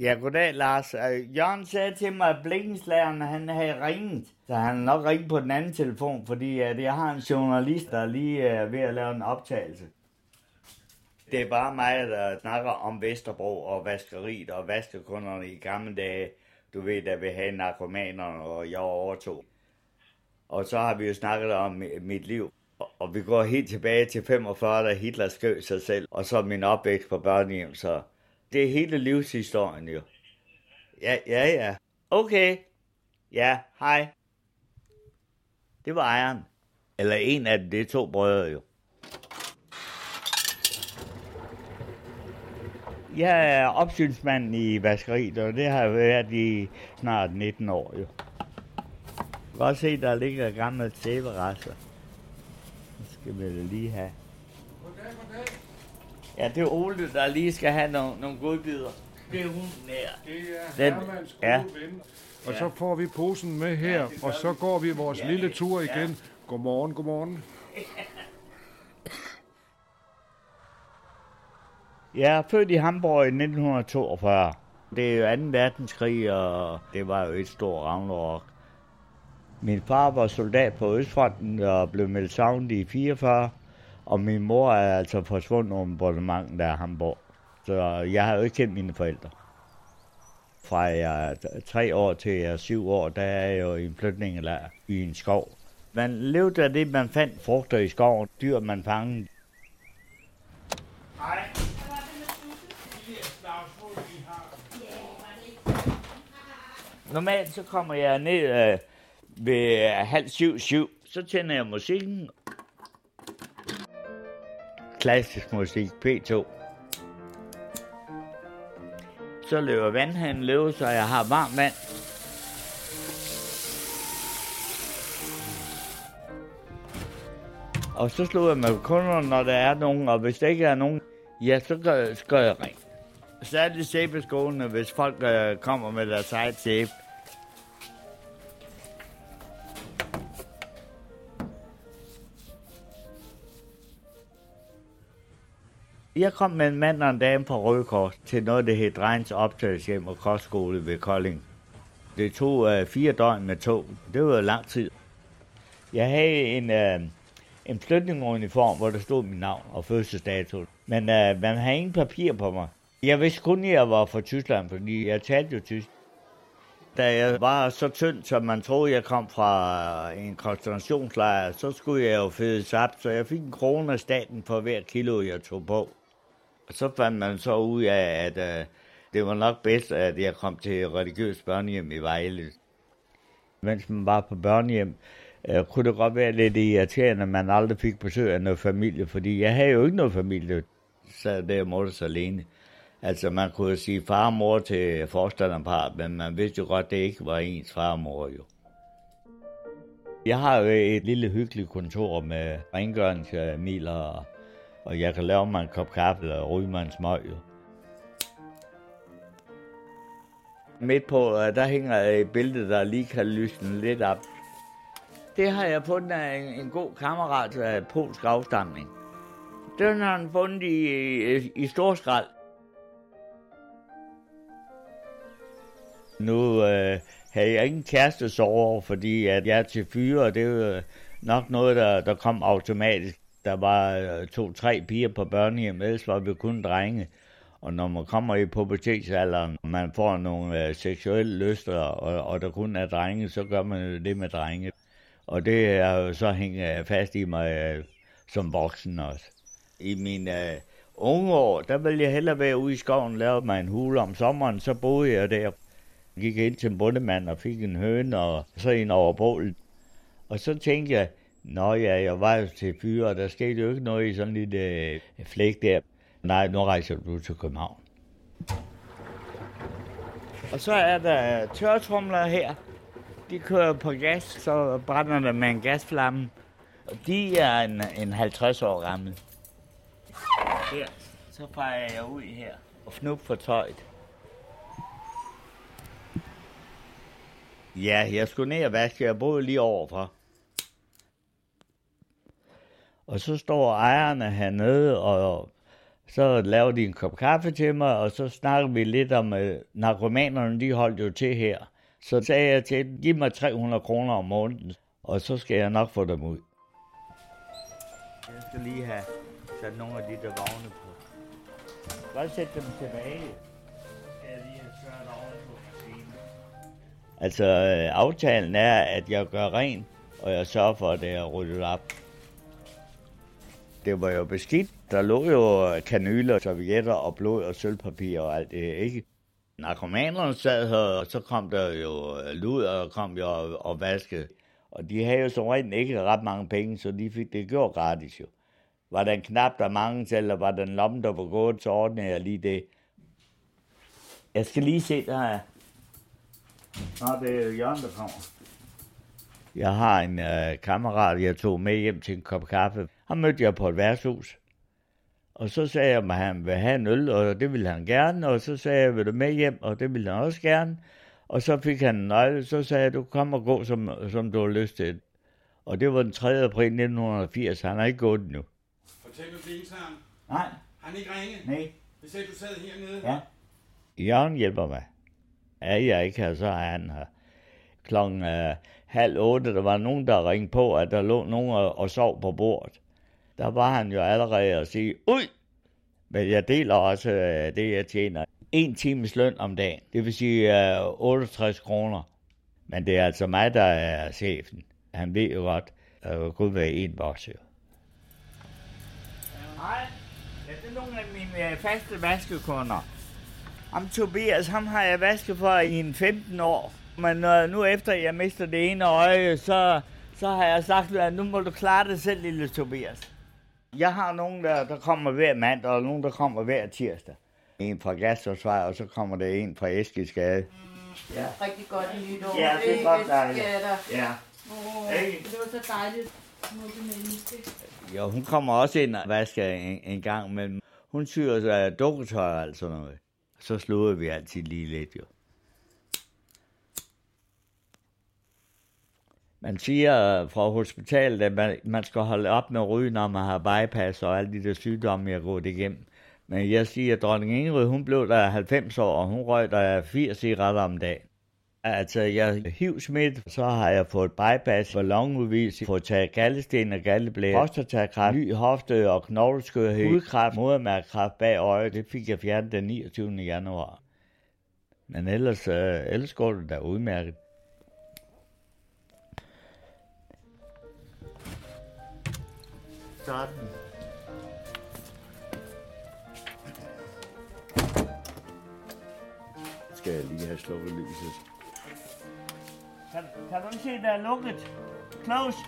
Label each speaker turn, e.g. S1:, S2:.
S1: Ja, goddag, Lars. Øh, Jørgen sagde til mig, at blikkenslageren han havde ringet. Så han nok ringet på den anden telefon, fordi at jeg har en journalist, der lige er ved at lave en optagelse. Det er bare mig, der snakker om Vesterbro og vaskeriet og vaskekunderne i gamle dage. Du ved, da vi havde narkomanerne, og jeg overtog. Og så har vi jo snakket om mit liv. Og vi går helt tilbage til 45, da Hitler skød sig selv, og så min opvækst på børnehjem, så det er hele livshistorien jo. Ja, ja, ja. Okay. Ja, hej. Det var ejeren. Eller en af dem, det er to brødre jo. Jeg er opsynsmand i vaskeriet, og det har jeg været i snart 19 år jo. Du kan godt se, der ligger gamle sæberasser. Det skal vi lige have. Ja, det er Ole, der lige skal have nogle, nogle godbidder. Det er hun nær.
S2: Det er Den, Hermans gode ja. ven. Og ja. så får vi posen med her, ja, og så går vi vores ja, lille tur igen. Ja. Godmorgen, godmorgen.
S1: Jeg er født i Hamburg i 1942. Det er jo 2. verdenskrig, og det var jo et stort ragnarok. Min far var soldat på Østfronten og blev meldt savnet i 44. Og min mor er altså forsvundet om bombardementen, der er Hamburg. Så jeg har jo ikke kendt mine forældre. Fra jeg er tre år til jeg er syv år, der er jeg jo i en flytningelejr i en skov. Man levede af det, man fandt frugter i skoven, dyr man fangede. Hej. Normalt så kommer jeg ned øh, ved halv syv, syv. Så tænder jeg musikken, klassisk musik, P2. Så løber vandhanen løbe, så jeg har varmt vand. Og så slår jeg med kunderne, når der er nogen, og hvis der ikke er nogen, ja, så gør, gør jeg ring. Så er det sæbeskålene, hvis folk øh, kommer med deres eget sæbe. Jeg kom med en mand og en dame fra Røde Kors til noget, der hed Drejens Optagelseshjem og Kostskole ved Kolding. Det tog uh, fire døgn med tog. Det var lang tid. Jeg havde en, uh, en flytninguniform, hvor der stod mit navn og fødselsdato. Men uh, man havde ingen papir på mig. Jeg vidste kun, at jeg var fra Tyskland, fordi jeg talte jo tysk. Da jeg var så tynd, som man troede, jeg kom fra en koncentrationslejr, så skulle jeg jo fedes op, så jeg fik en krone af staten for hver kilo, jeg tog på. Og så fandt man så ud af, at øh, det var nok bedst, at jeg kom til religiøs børnehjem i Vejle. Mens man var på børnehjem, øh, kunne det godt være lidt irriterende, at man aldrig fik besøg af noget familie, fordi jeg havde jo ikke noget familie, så der måtte alene. Altså man kunne sige far og mor til forstanderpar, men man vidste jo godt, at det ikke var ens far og mor jo. Jeg har jo et lille hyggeligt kontor med rengøringsmiler og jeg kan lave mig en kop kaffe og ryge mig en smøg. Jo. Midt på, øh, der hænger et billede, der lige kan lysne lidt op. Det har jeg fundet af en, en god kammerat af polsk afstamning. Den har han fundet i, i, i Storskrald. Nu øh, havde jeg ingen kæreste sover, fordi at jeg er til fyre, og det er jo nok noget, der, der kom automatisk der var øh, to-tre piger på børnehjem, ellers var vi kun drenge. Og når man kommer i pubertetsalderen, og man får nogle øh, seksuelle lyster, og, og der kun er drenge, så gør man det med drenge. Og det er jo så hængt øh, fast i mig øh, som voksen også. I mine øh, unge år, der ville jeg hellere være ude i skoven og lave mig en hule om sommeren, så boede jeg der. Gik ind til en bundemand og fik en høne og så en over bålet. Og så tænkte jeg, Nå ja, jeg var jo til fyre, og der skete jo ikke noget i sådan lidt øh, flæk der. Nej, nu rejser du til København. Og så er der øh, tørtrumler her. De kører på gas, så brænder der med en gasflamme. Og de er en, en 50 år gammel. Her, så peger jeg ud her og fnup for tøjet. Ja, jeg skulle ned og vaske. Jeg boede lige overfor. Og så står ejerne hernede og Så lavede de en kop kaffe til mig, og så snakkede vi lidt om, at narkomanerne de holdt jo til her. Så sagde jeg til dem, giv mig 300 kroner om måneden, og så skal jeg nok få dem ud. Jeg skal lige have sat nogle af de der vogne på. Bare sæt dem tilbage. Altså, øh, aftalen er, at jeg gør ren, og jeg sørger for, at det er ryddet op. Det var jo beskidt. Der lå jo kanyler, servietter og blod og sølvpapir og alt det, ikke? Narkomanerne sad her, og så kom der jo lud og kom jo og, og vaskede. Og de havde jo som regel ikke ret mange penge, så de fik det gjort gratis jo. Var der en knap, der mange eller var der en lomme, der var gået, så ordnede jeg lige det. Jeg skal lige se, der er... Nå, det er Jørgen, der kommer. Jeg har en øh, kammerat, jeg tog med hjem til en kop kaffe. Han mødte jeg på et værtshus. Og så sagde jeg, at han ville have en øl, og det ville han gerne. Og så sagde jeg, vil du med hjem, og det ville han også gerne. Og så fik han en nøgle, så sagde jeg, du kom og gå, som, som du har lyst til. Og det var den 3. april 1980, han har ikke gået endnu.
S3: Fortæl du det, Søren.
S1: Nej.
S3: Han ikke ringet?
S1: Nej.
S3: Hvis ikke du sad hernede?
S1: Ja. Jørgen hjælper mig. Er jeg ikke her, så er han her. Klokken uh, halv otte, der var nogen, der ringede på, at der lå nogen og, og sov på bordet. Der var han jo allerede at sige, ud! Men jeg deler også øh, det, jeg tjener. En times løn om dagen. Det vil sige øh, 68 kroner. Men det er altså mig, der er chefen. Han ved jo godt, at der kun være en boks. Hej. Ja, det er nogle af mine øh, faste vaskekunder. Ham Tobias, ham har jeg vasket for i en 15 år. Men øh, nu efter jeg mister det ene øje, så, så har jeg sagt, at nu må du klare det selv, lille Tobias. Jeg har nogen, der, der kommer hver mandag, og nogen, der kommer hver tirsdag. En fra Gastårsvej, og så kommer der en fra Eskilsgade.
S4: Ja. Rigtig godt nytår.
S1: Ja, det er godt dejligt. Ja.
S4: Åh,
S1: Hey.
S4: det var så dejligt.
S1: Jo, hun kommer også ind og vasker en, en gang, men hun syr sig dukketøj og alt sådan noget. Så slutter vi altid lige lidt, jo. Man siger øh, fra hospitalet, at man, man skal holde op med at ryge, når man har bypass og alle de der sygdomme, jeg går igennem. Men jeg siger, at dronning Ingrid, hun blev der 90 år, og hun røg der 80 cigaretter om dagen. Altså, jeg er HIV-smidt, så har jeg fået bypass, ballonudvis, fået taget gallesten og galdeblæ, prostatakræft, ny hofte og knogleskørhed, hudkræft, modermærkræft bag øjet. Det fik jeg fjernet den 29. januar. Men ellers, øh, ellers går det da udmærket. Sådan. Skal jeg lige have slukket lyset. Kan, kan du se, der er lukket? Close.